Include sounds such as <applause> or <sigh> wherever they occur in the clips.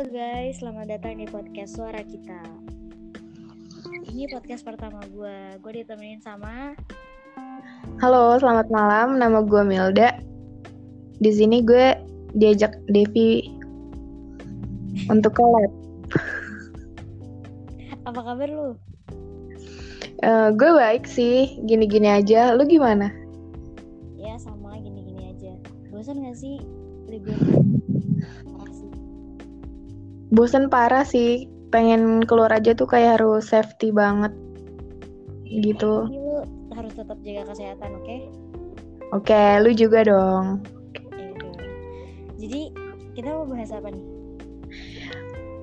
Halo guys, selamat datang di podcast Suara Kita. Ini podcast pertama gue. Gue ditemenin sama. Halo, selamat malam. Nama gue Milda. Di sini gue diajak Devi untuk collab. Apa kabar lu? Uh, gue baik sih, gini-gini aja. Lu gimana? Ya sama, gini-gini aja. Bosan gak sih libur? Bosen parah sih. Pengen keluar aja tuh kayak harus safety banget. Gitu. Jadi lu harus tetap jaga kesehatan oke? Okay? oke okay, lu juga dong. Ya, jadi kita mau bahas apa nih?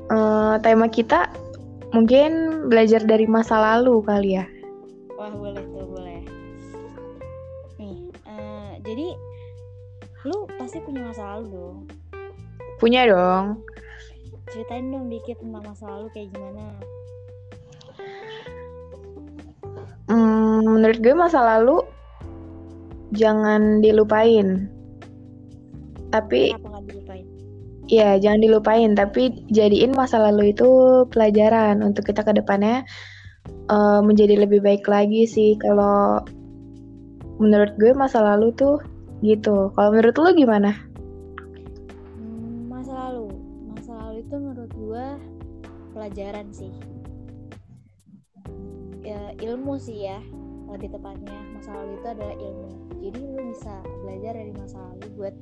Uh, tema kita mungkin belajar dari masa lalu kali ya. Wah boleh tuh boleh. Nih uh, jadi lu pasti punya masa lalu dong. Punya dong ceritain dong dikit tentang masa lalu kayak gimana. Hmm, menurut gue masa lalu jangan dilupain. Tapi dilupain? ya jangan dilupain tapi jadiin masa lalu itu pelajaran untuk kita ke depannya uh, menjadi lebih baik lagi sih. Kalau menurut gue masa lalu tuh gitu. Kalau menurut lo gimana pelajaran sih. Ya ilmu sih ya lebih tepatnya. Masa lalu itu adalah ilmu. Jadi lu bisa belajar dari masa lalu buat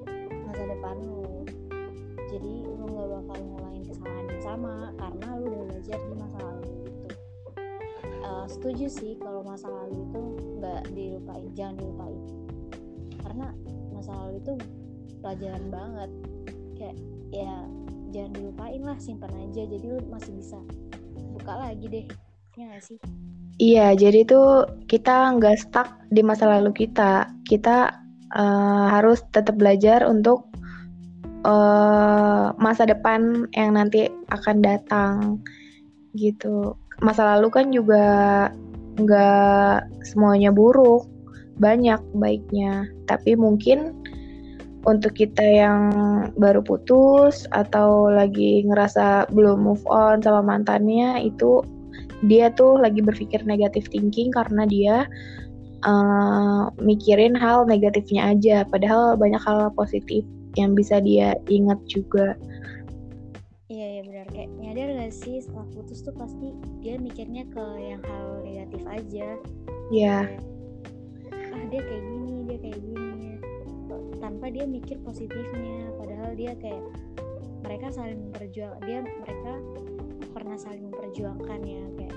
masa depan lu. Jadi lu nggak bakal ngulangin kesalahan yang sama karena lu udah belajar di masa lalu itu uh, setuju sih kalau masa lalu itu nggak dilupain jangan dilupain. Karena masa lalu itu pelajaran banget. Kayak ya jangan dilupain lah simpan aja. Jadi lu masih bisa buka lagi deh ya gak sih? Iya jadi tuh kita nggak stuck di masa lalu kita. Kita uh, harus tetap belajar untuk uh, masa depan yang nanti akan datang gitu. Masa lalu kan juga nggak semuanya buruk banyak baiknya. Tapi mungkin untuk kita yang baru putus atau lagi ngerasa belum move on sama mantannya itu dia tuh lagi berpikir negatif thinking karena dia uh, mikirin hal negatifnya aja. Padahal banyak hal positif yang bisa dia ingat juga. Iya iya benar. Kayak nyadar gak sih setelah putus tuh pasti dia mikirnya ke yang hal negatif aja. Iya. Yeah. ah dia kayak gini dia kayak gini tanpa dia mikir positifnya. Padahal dia kayak mereka saling berjuang dia mereka pernah saling memperjuangkan ya. Kayak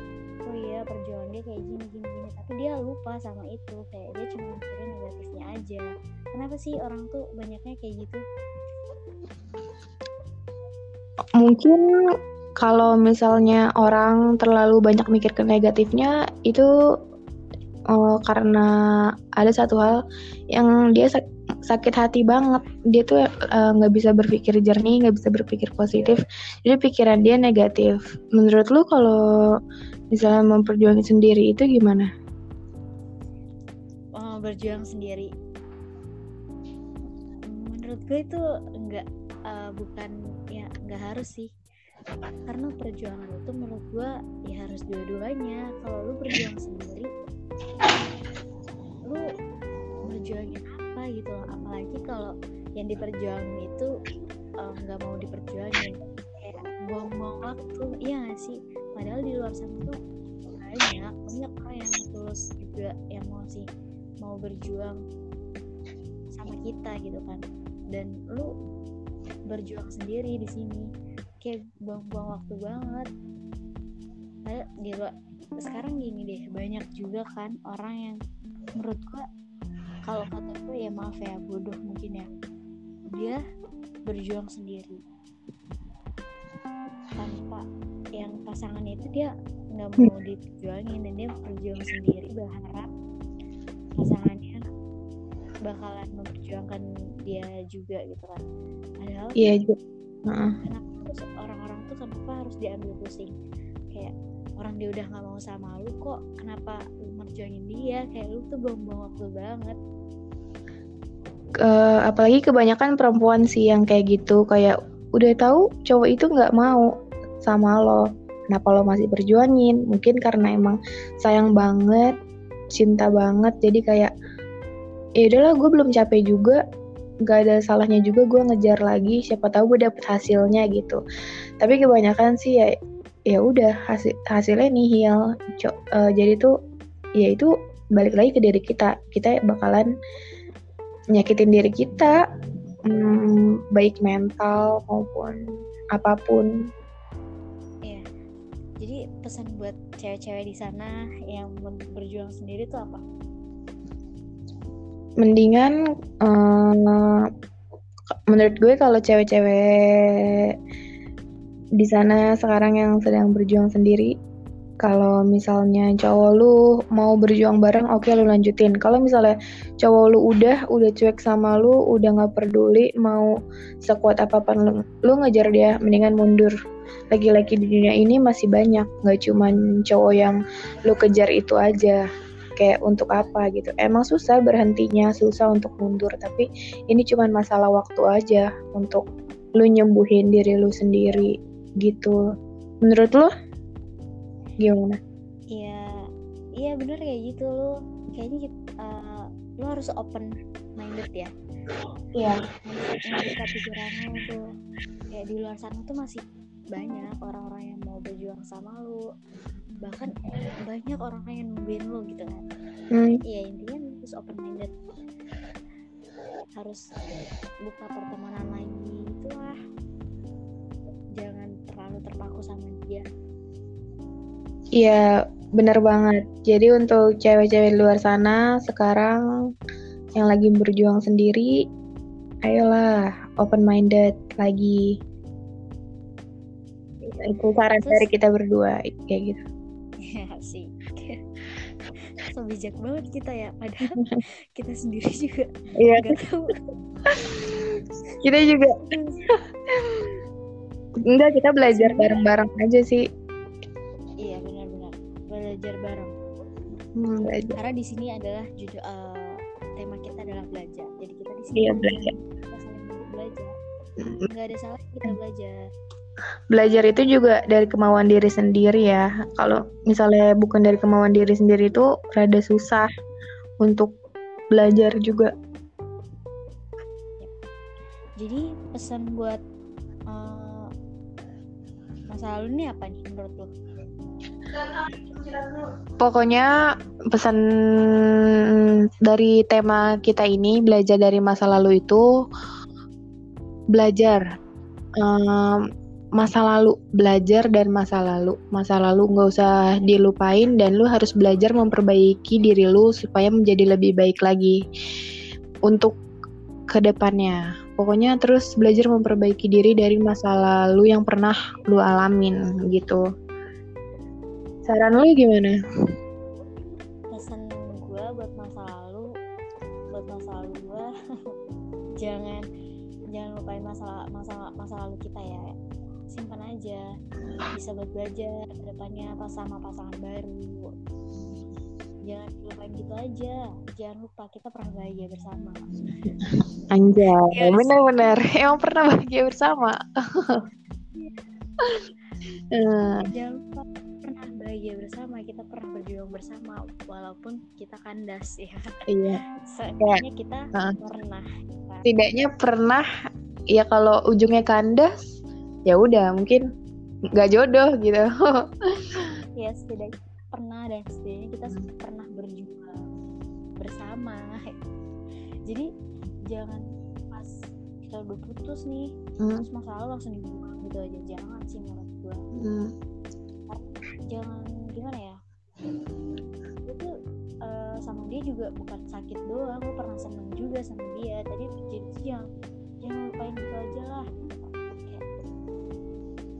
oh iya perjuangan dia kayak gini gini gini. Tapi dia lupa sama itu. Kayak dia cuma mikirin negatifnya aja. Kenapa sih orang tuh banyaknya kayak gitu? Mungkin kalau misalnya orang terlalu banyak mikir ke negatifnya itu uh, karena ada satu hal yang dia sakit hati banget. Dia tuh eh, nggak uh, bisa berpikir jernih nggak bisa berpikir positif. Jadi pikiran dia negatif. Menurut lu kalau misalnya memperjuangin sendiri itu gimana? Oh, berjuang sendiri. Menurut gue itu nggak uh, bukan ya nggak harus sih. Karena perjuangan itu menurut gue ya harus dua-duanya. Kalau lu berjuang sendiri lu berjuangin apa gitu. Loh apalagi kalau yang diperjuangin itu eh, nggak uh, mau diperjuangin. Kayak buang-buang waktu iya gak sih? Padahal di luar sana tuh banyak banyak orang yang tulus juga yang mau mau berjuang sama kita gitu kan. Dan lu berjuang sendiri di sini. Kayak buang-buang waktu banget. Padahal di luar sekarang gini deh banyak juga kan orang yang menurut gua kalau kata gue ya maaf ya bodoh mungkin ya. Dia berjuang sendiri. Tanpa yang pasangannya itu dia nggak mau diperjuangin dan dia berjuang sendiri berharap pasangannya bakalan memperjuangkan dia juga gitu kan. Padahal iya juga uh-uh. kenapa terus orang-orang tuh kenapa harus diambil pusing? Kayak orang dia udah nggak mau sama lu kok kenapa merjuangin dia kayak lu tuh buang-buang waktu banget. Uh, apalagi kebanyakan perempuan sih yang kayak gitu kayak udah tahu cowok itu nggak mau sama lo. Kenapa lo masih berjuangin mungkin karena emang sayang banget cinta banget jadi kayak ya udahlah gue belum capek juga. Nggak ada salahnya juga gue ngejar lagi siapa tahu gue dapet hasilnya gitu. Tapi kebanyakan sih ya ya udah hasil hasilnya nihil uh, jadi tuh ya itu balik lagi ke diri kita. Kita bakalan nyakitin diri kita hmm, baik mental maupun apa pun. Ya jadi pesan buat cewek-cewek di sana yang berjuang sendiri tuh apa? Mendingan uh, menurut gue kalau cewek-cewek di sana sekarang yang sedang berjuang sendiri kalau misalnya cowok lu mau berjuang bareng oke okay, lu lanjutin. Kalau misalnya cowok lu udah udah cuek sama lu udah nggak peduli mau sekuat apa pun lu, lu ngejar dia mendingan mundur. Laki-laki di dunia ini masih banyak nggak cuman cowok yang lu kejar itu aja. Kayak untuk apa gitu. Emang susah berhentinya susah untuk mundur tapi ini cuman masalah waktu aja untuk lu nyembuhin diri lu sendiri gitu. Menurut lu gimana? Iya iya bener kayak gitu lo kayaknya uh, lo harus open minded ya. Iya. Membuka pikiran lo tuh kayak di luar sana tuh masih banyak orang-orang yang mau berjuang sama lo. Bahkan banyak orang yang nungguin lo gitu kan. Hmm. iya intinya harus open minded. Harus buka pertemanan lagi itulah. Jangan terlalu terpaku sama dia Iya, bener banget. Jadi untuk cewek-cewek luar sana sekarang yang lagi berjuang sendiri, ayolah open minded lagi. Itu saran dari kita berdua kayak gitu. Ya sih. <laughs> so bijak banget kita ya, padahal <laughs> kita sendiri juga iya. gak tahu. kita juga. Enggak, kita belajar bareng-bareng aja sih belajar bareng. Hmm, belajar. Karena di sini adalah judul uh, tema kita adalah belajar. Jadi kita di sini iya, belajar. kita saling belajar. Enggak ada salah kita belajar. Belajar itu juga dari kemauan diri sendiri ya. Kalau misalnya bukan dari kemauan diri sendiri itu rada susah untuk belajar juga. Jadi pesan buat uh, masa lalu ini apa nih menurut lo? Pokoknya pesan dari tema kita ini belajar dari masa lalu itu belajar um, masa lalu belajar dan masa lalu. Masa lalu nggak usah dilupain dan lu harus belajar memperbaiki diri lu supaya menjadi lebih baik lagi untuk ke depannya. Pokoknya terus belajar memperbaiki diri dari masa lalu yang pernah lu alamin gitu Saran lu gimana? Pesan gue buat masa lalu, buat masa lalu gue, <laughs> jangan jangan lupain masalah masalah masa lalu kita ya. Simpan aja, bisa buat belajar ke depannya apa sama pasangan baru. Jangan lupain gitu aja. Jangan lupa kita pernah bahagia bersama. Anjay, ya, benar-benar. <laughs> Emang pernah bahagia bersama. uh. <laughs> Jangan lupa bahagia bersama kita pernah berjuang bersama walaupun kita kandas ya. Iya. Setidaknya kita uh, pernah setidaknya pernah ya kalau ujungnya kandas ya udah mungkin nggak jodoh gitu. <laughs> Ya setidaknya pernah dan setidaknya kita hmm. pernah berjuang bersama. Jadi jangan pas kita udah putus nih hmm. terus masalah langsung dibuang gitu aja. Jangan sih menurut gue hmm jangan gimana ya? Itu uh, sama dia juga bukan sakit doang gue pernah seneng juga sama dia tadi jadi jangan jangan lupain itu aja lah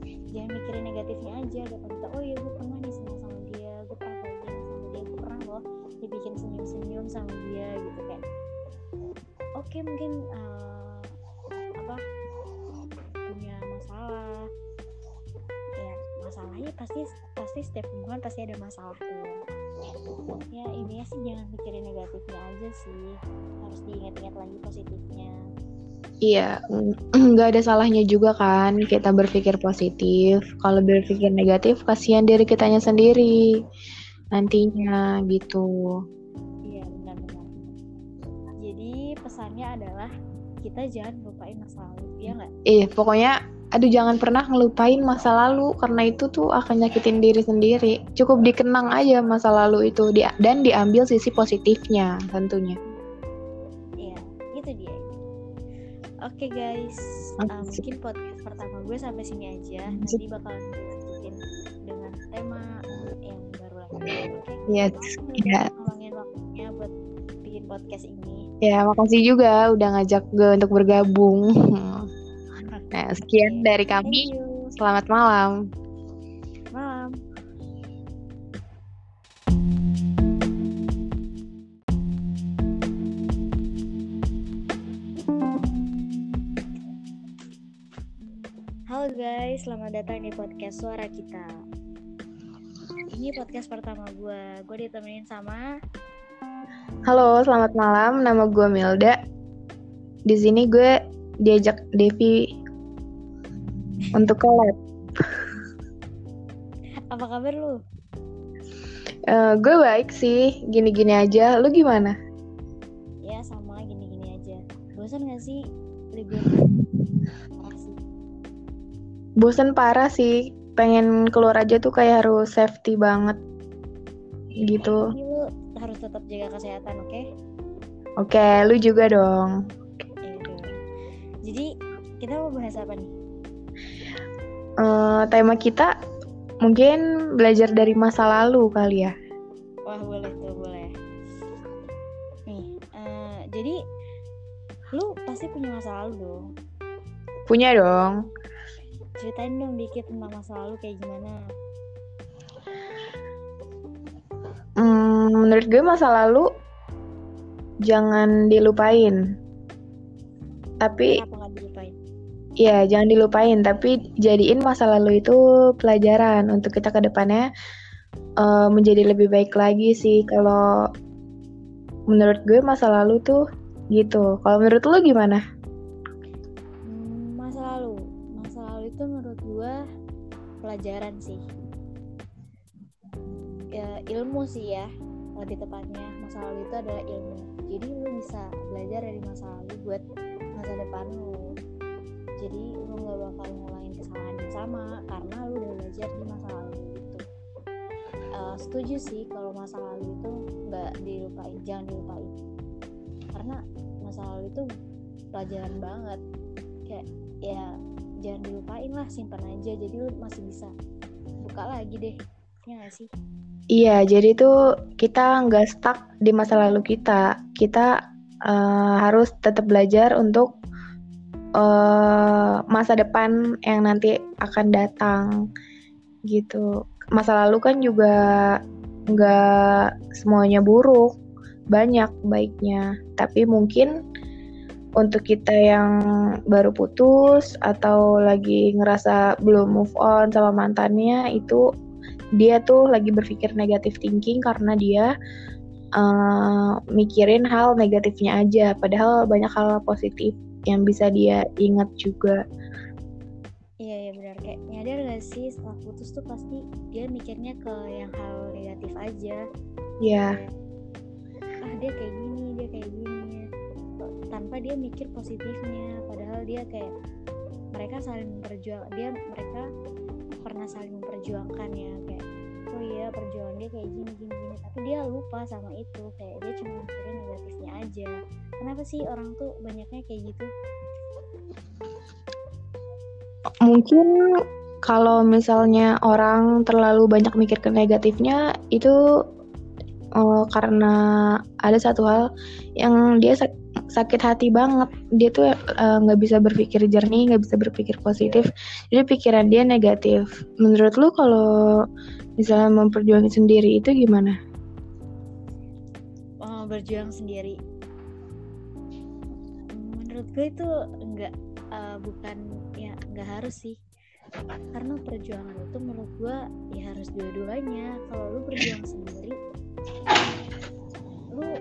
Kayak, jangan mikirin negatifnya aja dapat kita oh iya gue pernah nih seneng sama dia gue pernah bahagia sama dia gue pernah loh dibikin senyum-senyum sama dia gitu kayak. Oke mungkin uh, apa punya masalah ya masalahnya pasti pasti setiap hubungan pasti ada masalah tuh ya ini sih jangan mikirin negatifnya aja sih harus diingat-ingat lagi positifnya Iya, <clears throat> nggak ada salahnya juga kan kita berpikir positif. Kalau berpikir negatif, kasihan diri kitanya sendiri nantinya gitu. Iya benar-benar. Jadi pesannya adalah kita jangan lupain masa lalu, ya nggak? Iya, pokoknya aduh jangan pernah ngelupain masa lalu karena itu tuh akan nyakitin diri sendiri. Cukup dikenang aja masa lalu itu dan diambil sisi positifnya tentunya. Iya, itu dia. Oke guys, uh, mungkin podcast pertama gue sampai sini aja. Nanti bakalan dilanjutin dengan tema yang baru lagi. Oke. Yes, ya. Ngomongin waktunya buat bikin podcast ini. Ya, makasih juga udah ngajak gue untuk bergabung. <laughs> Nah, sekian dari kami. Selamat malam. Malam. Halo guys, selamat datang di podcast Suara Kita. Ini podcast pertama gue. Gue ditemenin sama Halo, selamat malam. Nama gue Milda. Di sini gue diajak Devi untuk collab. Apa kabar lu? Uh, gue baik sih, gini-gini aja. Lu gimana? Ya sama gini-gini aja. Bosan gak sih libur? Bosan parah sih. Pengen keluar aja tuh kayak harus safety banget. Gitu. Jadi lu harus tetap jaga kesehatan, oke? Okay? Oke, okay, lu juga dong. Jadi kita mau bahas apa nih? Uh, tema kita mungkin belajar dari masa lalu kali ya. Wah boleh tuh boleh. Nih, uh, jadi lu pasti punya masa lalu dong. Punya dong. Ceritain dong dikit tentang masa lalu kayak gimana. Hmm, menurut gue masa lalu jangan dilupain. Tapi Kenapa? Ya jangan dilupain. Tapi jadiin masa lalu itu pelajaran untuk kita ke depannya uh, menjadi lebih baik lagi sih. Kalau menurut gue masa lalu tuh gitu. Kalau menurut lo gimana? Hmm, masa lalu. Masa lalu itu menurut gue pelajaran sih. Ya ilmu sih ya lebih tepatnya. Masa lalu itu adalah ilmu. Jadi lo bisa belajar dari masa lalu buat masa depan lo jadi lu nggak bakal ngulangin kesalahan yang sama karena lu udah belajar di masa lalu itu uh, setuju sih kalau masa lalu itu nggak dilupain jangan dilupain. Karena masa lalu itu pelajaran banget. Kayak ya jangan dilupain lah simpan aja. Jadi lu masih bisa buka lagi deh. Ya gak sih? Iya jadi tuh kita nggak stuck di masa lalu kita. Kita uh, harus tetap belajar untuk uh, masa depan yang nanti akan datang gitu. Masa lalu kan juga nggak semuanya buruk banyak baiknya. Tapi mungkin untuk kita yang baru putus atau lagi ngerasa belum move on sama mantannya itu dia tuh lagi berpikir negatif thinking karena dia uh, mikirin hal negatifnya aja. Padahal banyak hal positif yang bisa dia ingat juga. Iya iya benar. Kayak nyadar gak sih setelah putus tuh pasti dia mikirnya ke yang hal negatif aja. Iya. Yeah. ah dia kayak gini dia kayak gini. Tanpa dia mikir positifnya padahal dia kayak mereka saling berjuang dia mereka pernah saling memperjuangkan ya kayak oh iya perjuangan dia kayak gini gini gini. Tapi dia lupa sama itu kayak dia cuma mikirin negatifnya aja. Kenapa sih orang tuh banyaknya kayak gitu? Mungkin kalau misalnya orang terlalu banyak mikir ke negatifnya itu uh, karena ada satu hal yang dia sak sakit hati banget. Dia tuh nggak uh, bisa berpikir jernih nggak bisa berpikir positif. Jadi pikiran dia negatif. Menurut lu kalau misalnya memperjuangkan sendiri itu gimana? Oh, berjuang sendiri. Menurut gue itu enggak uh, bukan ya nggak harus sih. Karena perjuangan itu menurut gue ya harus dua-duanya. Kalau lu berjuang sendiri lu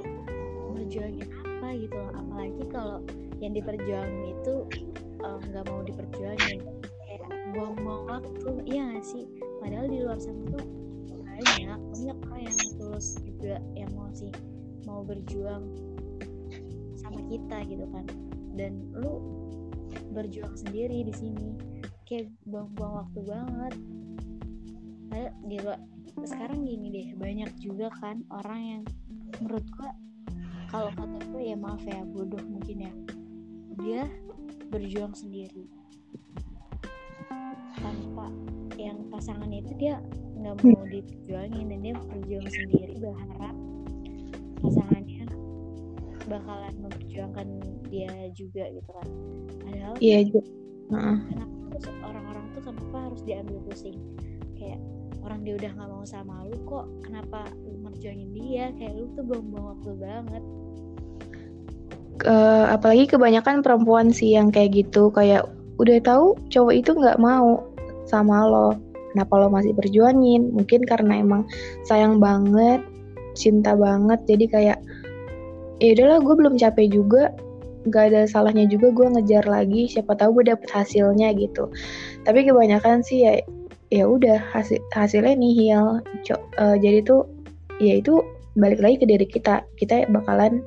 berjuangin apa gitu loh. Apalagi kalau yang diperjuangin itu eh, nggak uh, mau diperjuangin. Kayak buang-buang waktu iya gak sih padahal di luar sana tuh banyak banyak orang yang tulus juga yang mau sih mau berjuang sama kita gitu kan. Dan lu berjuang sendiri di sini kayak buang-buang waktu banget. Kayak di luar sekarang gini deh banyak juga kan orang yang menurut gua kalau kata gue ya maaf ya bodoh mungkin ya. Dia berjuang sendiri pasangannya itu dia nggak mau diperjuangin dan dia berjuang sendiri berharap pasangannya bakalan memperjuangkan dia juga gitu kan. Padahal iya yeah, uh. kenapa orang-orang tuh kenapa harus diambil pusing? Kayak orang dia udah nggak mau sama lu kok kenapa lu merjuangin dia? Kayak lu tuh buang-buang waktu banget. Uh, apalagi kebanyakan perempuan sih yang kayak gitu. Kayak udah tahu cowok itu nggak mau sama lo kenapa lo masih berjuangin? Mungkin karena emang sayang banget cinta banget. Jadi kayak ya udahlah gue belum capek juga. Nggak ada salahnya juga gue ngejar lagi. Siapa tahu gue dapet hasilnya gitu. Tapi kebanyakan sih ya ya udah hasil hasilnya nihil. Uh, jadi tuh ya itu balik lagi ke diri kita. Kita bakalan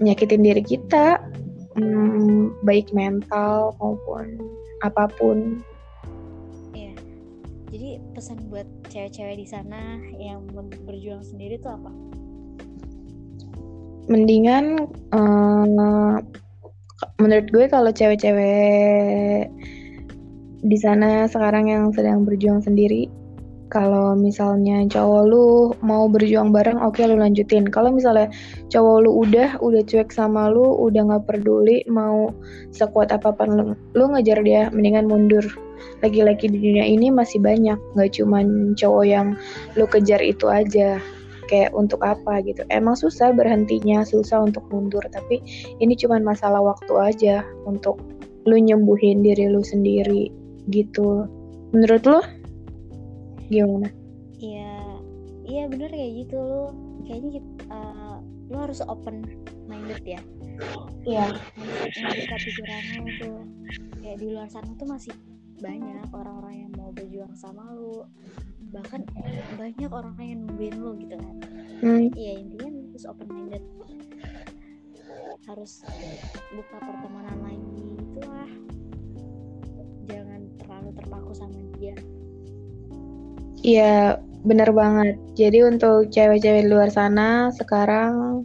nyakitin diri kita hmm, baik mental maupun apa pun jadi pesan buat cewek-cewek di sana yang berjuang sendiri tuh apa? Mendingan uh, menurut gue kalau cewek-cewek di sana sekarang yang sedang berjuang sendiri kalau misalnya cowok lu mau berjuang bareng oke okay, lu lanjutin. Kalau misalnya cowok lu udah udah cuek sama lu udah nggak peduli mau sekuat apa pun lu, lu ngejar dia mendingan mundur lagi-lagi di dunia ini masih banyak. Nggak cuman cowok yang lu kejar itu aja. Kayak untuk apa gitu. Emang susah berhentinya susah untuk mundur. Tapi ini cuman masalah waktu aja untuk lu nyembuhin diri lu sendiri gitu. Menurut lu? Gimana? Iya iya bener kayak gitu lo kayaknya uh, lo harus open minded ya. Iya. Membuka pikirannya tuh kayak di luar sana tuh masih banyak orang-orang yang mau berjuang sama lo bahkan banyak orang yang nungguin lo gitu kan hmm. iya intinya harus open minded harus buka pertemanan lagi itulah jangan terlalu terpaku sama dia Iya, bener banget. Jadi untuk cewek-cewek luar sana sekarang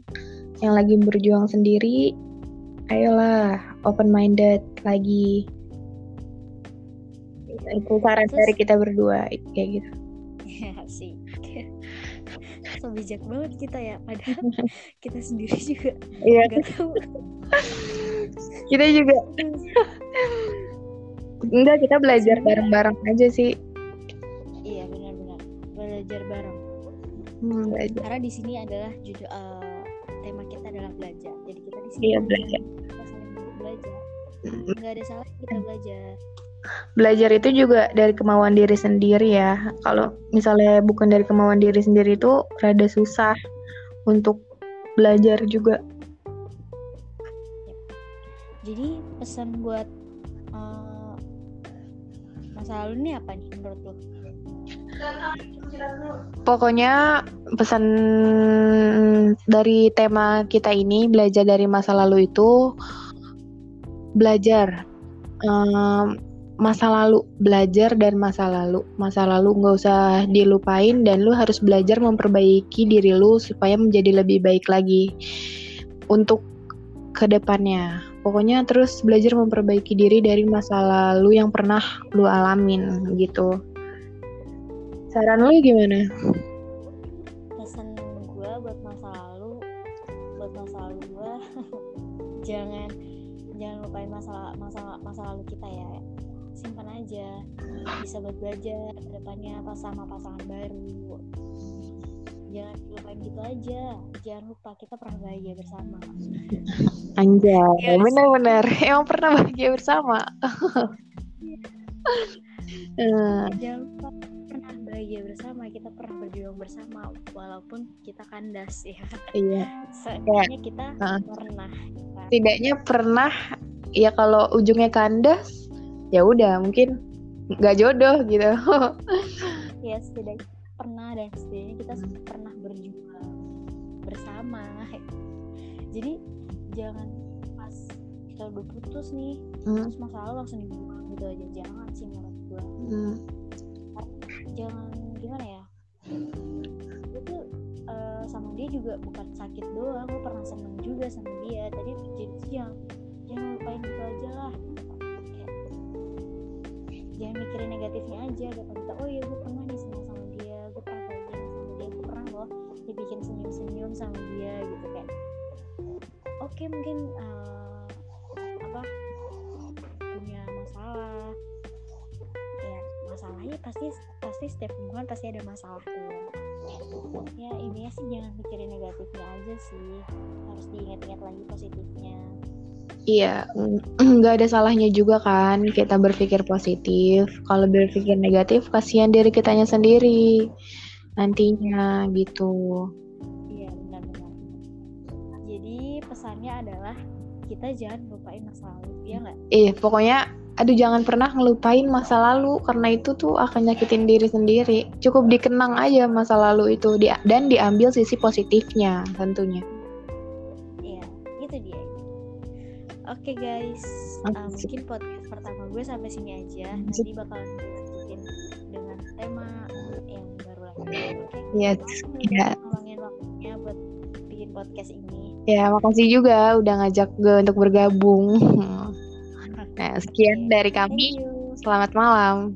yang lagi berjuang sendiri, ayolah open minded lagi. Itu saran dari kita berdua kayak gitu. Ya sih. so bijak banget kita ya, padahal <laughs> kita sendiri juga iya. tahu. kita juga. Enggak, kita belajar bareng-bareng aja sih belajar bareng. Hmm, belajar. Karena di sini adalah judul uh, tema kita adalah belajar. Jadi kita di sini iya, belajar. kita saling belajar. Enggak ada salah kita belajar. Belajar itu juga dari kemauan diri sendiri ya. Kalau misalnya bukan dari kemauan diri sendiri itu rada susah untuk belajar juga. Jadi pesan buat uh, masa lalu ini apa nih menurut lo? Pokoknya pesan dari tema kita ini belajar dari masa lalu itu belajar um, masa lalu belajar dan masa lalu masa lalu nggak usah dilupain dan lu harus belajar memperbaiki diri lu supaya menjadi lebih baik lagi untuk ke depannya pokoknya terus belajar memperbaiki diri dari masa lalu yang pernah lu alamin gitu Saran lu gimana? Pesan gue buat masa lalu, buat masa lalu gue, <laughs> jangan jangan lupain masalah masalah masa lalu kita ya. Simpan aja, bisa buat belajar ke depannya apa sama pasangan baru. Jangan lupain gitu aja. Jangan lupa kita pernah bahagia bersama. Anjay, yes. benar-benar emang pernah bahagia bersama. uh. Jangan lupa bahagia bersama kita pernah berjuang bersama walaupun kita kandas ya iya soalnya kita uh. pernah kita setidaknya pernah ya kalau ujungnya kandas ya udah mungkin nggak jodoh gitu. <laughs> Ya setidaknya pernah dan setidaknya kita pernah berjuang bersama. Jadi jangan pas kita udah putus nih Hmm. terus masalah langsung dibuang gitu aja. Jangan sih menurut gue Hmm. jangan gimana ya? Itu eh, sama dia juga bukan sakit doang. Gue pernah seneng juga sama dia. Tadi jadi jangan jangan lupain itu aja lah jangan mikirin negatifnya aja. Dapat kita oh iya gue pernah nih seneng sama dia. Gue pernah bahagia sama dia. Gue pernah loh dibikin senyum senyum sama dia gitu kayak oke mungkin eh, apa punya masalah. Ya masalahnya pasti pasti setiap hubungan pasti ada masalah tuh. Ya intinya sih jangan mikirin negatifnya aja sih. Harus diingat-ingat lagi positifnya Iya, mm, <clears throat> nggak ada salahnya juga kan kita berpikir positif. Kalau berpikir negatif, kasihan diri kitanya sendiri nantinya gitu. iya benar-benar jadi pesannya adalah kita jangan lupain masa lalu ya nggak Eh, pokoknya, aduh jangan pernah ngelupain masa lalu karena itu tuh akan nyakitin diri sendiri. Cukup dikenang aja masa lalu itu dan diambil sisi positifnya tentunya. Oke guys, Oke, uh, mungkin podcast pertama gue sampai sini aja. Nanti bakalan dilanjutin dengan tema yang baru lagi. Oke. Iya, iya. ngeluangin waktunya buat bikin podcast ini. Ya, makasih juga udah ngajak gue untuk bergabung. <laughs> Nah, sekian Oke, dari kami. Selamat malam.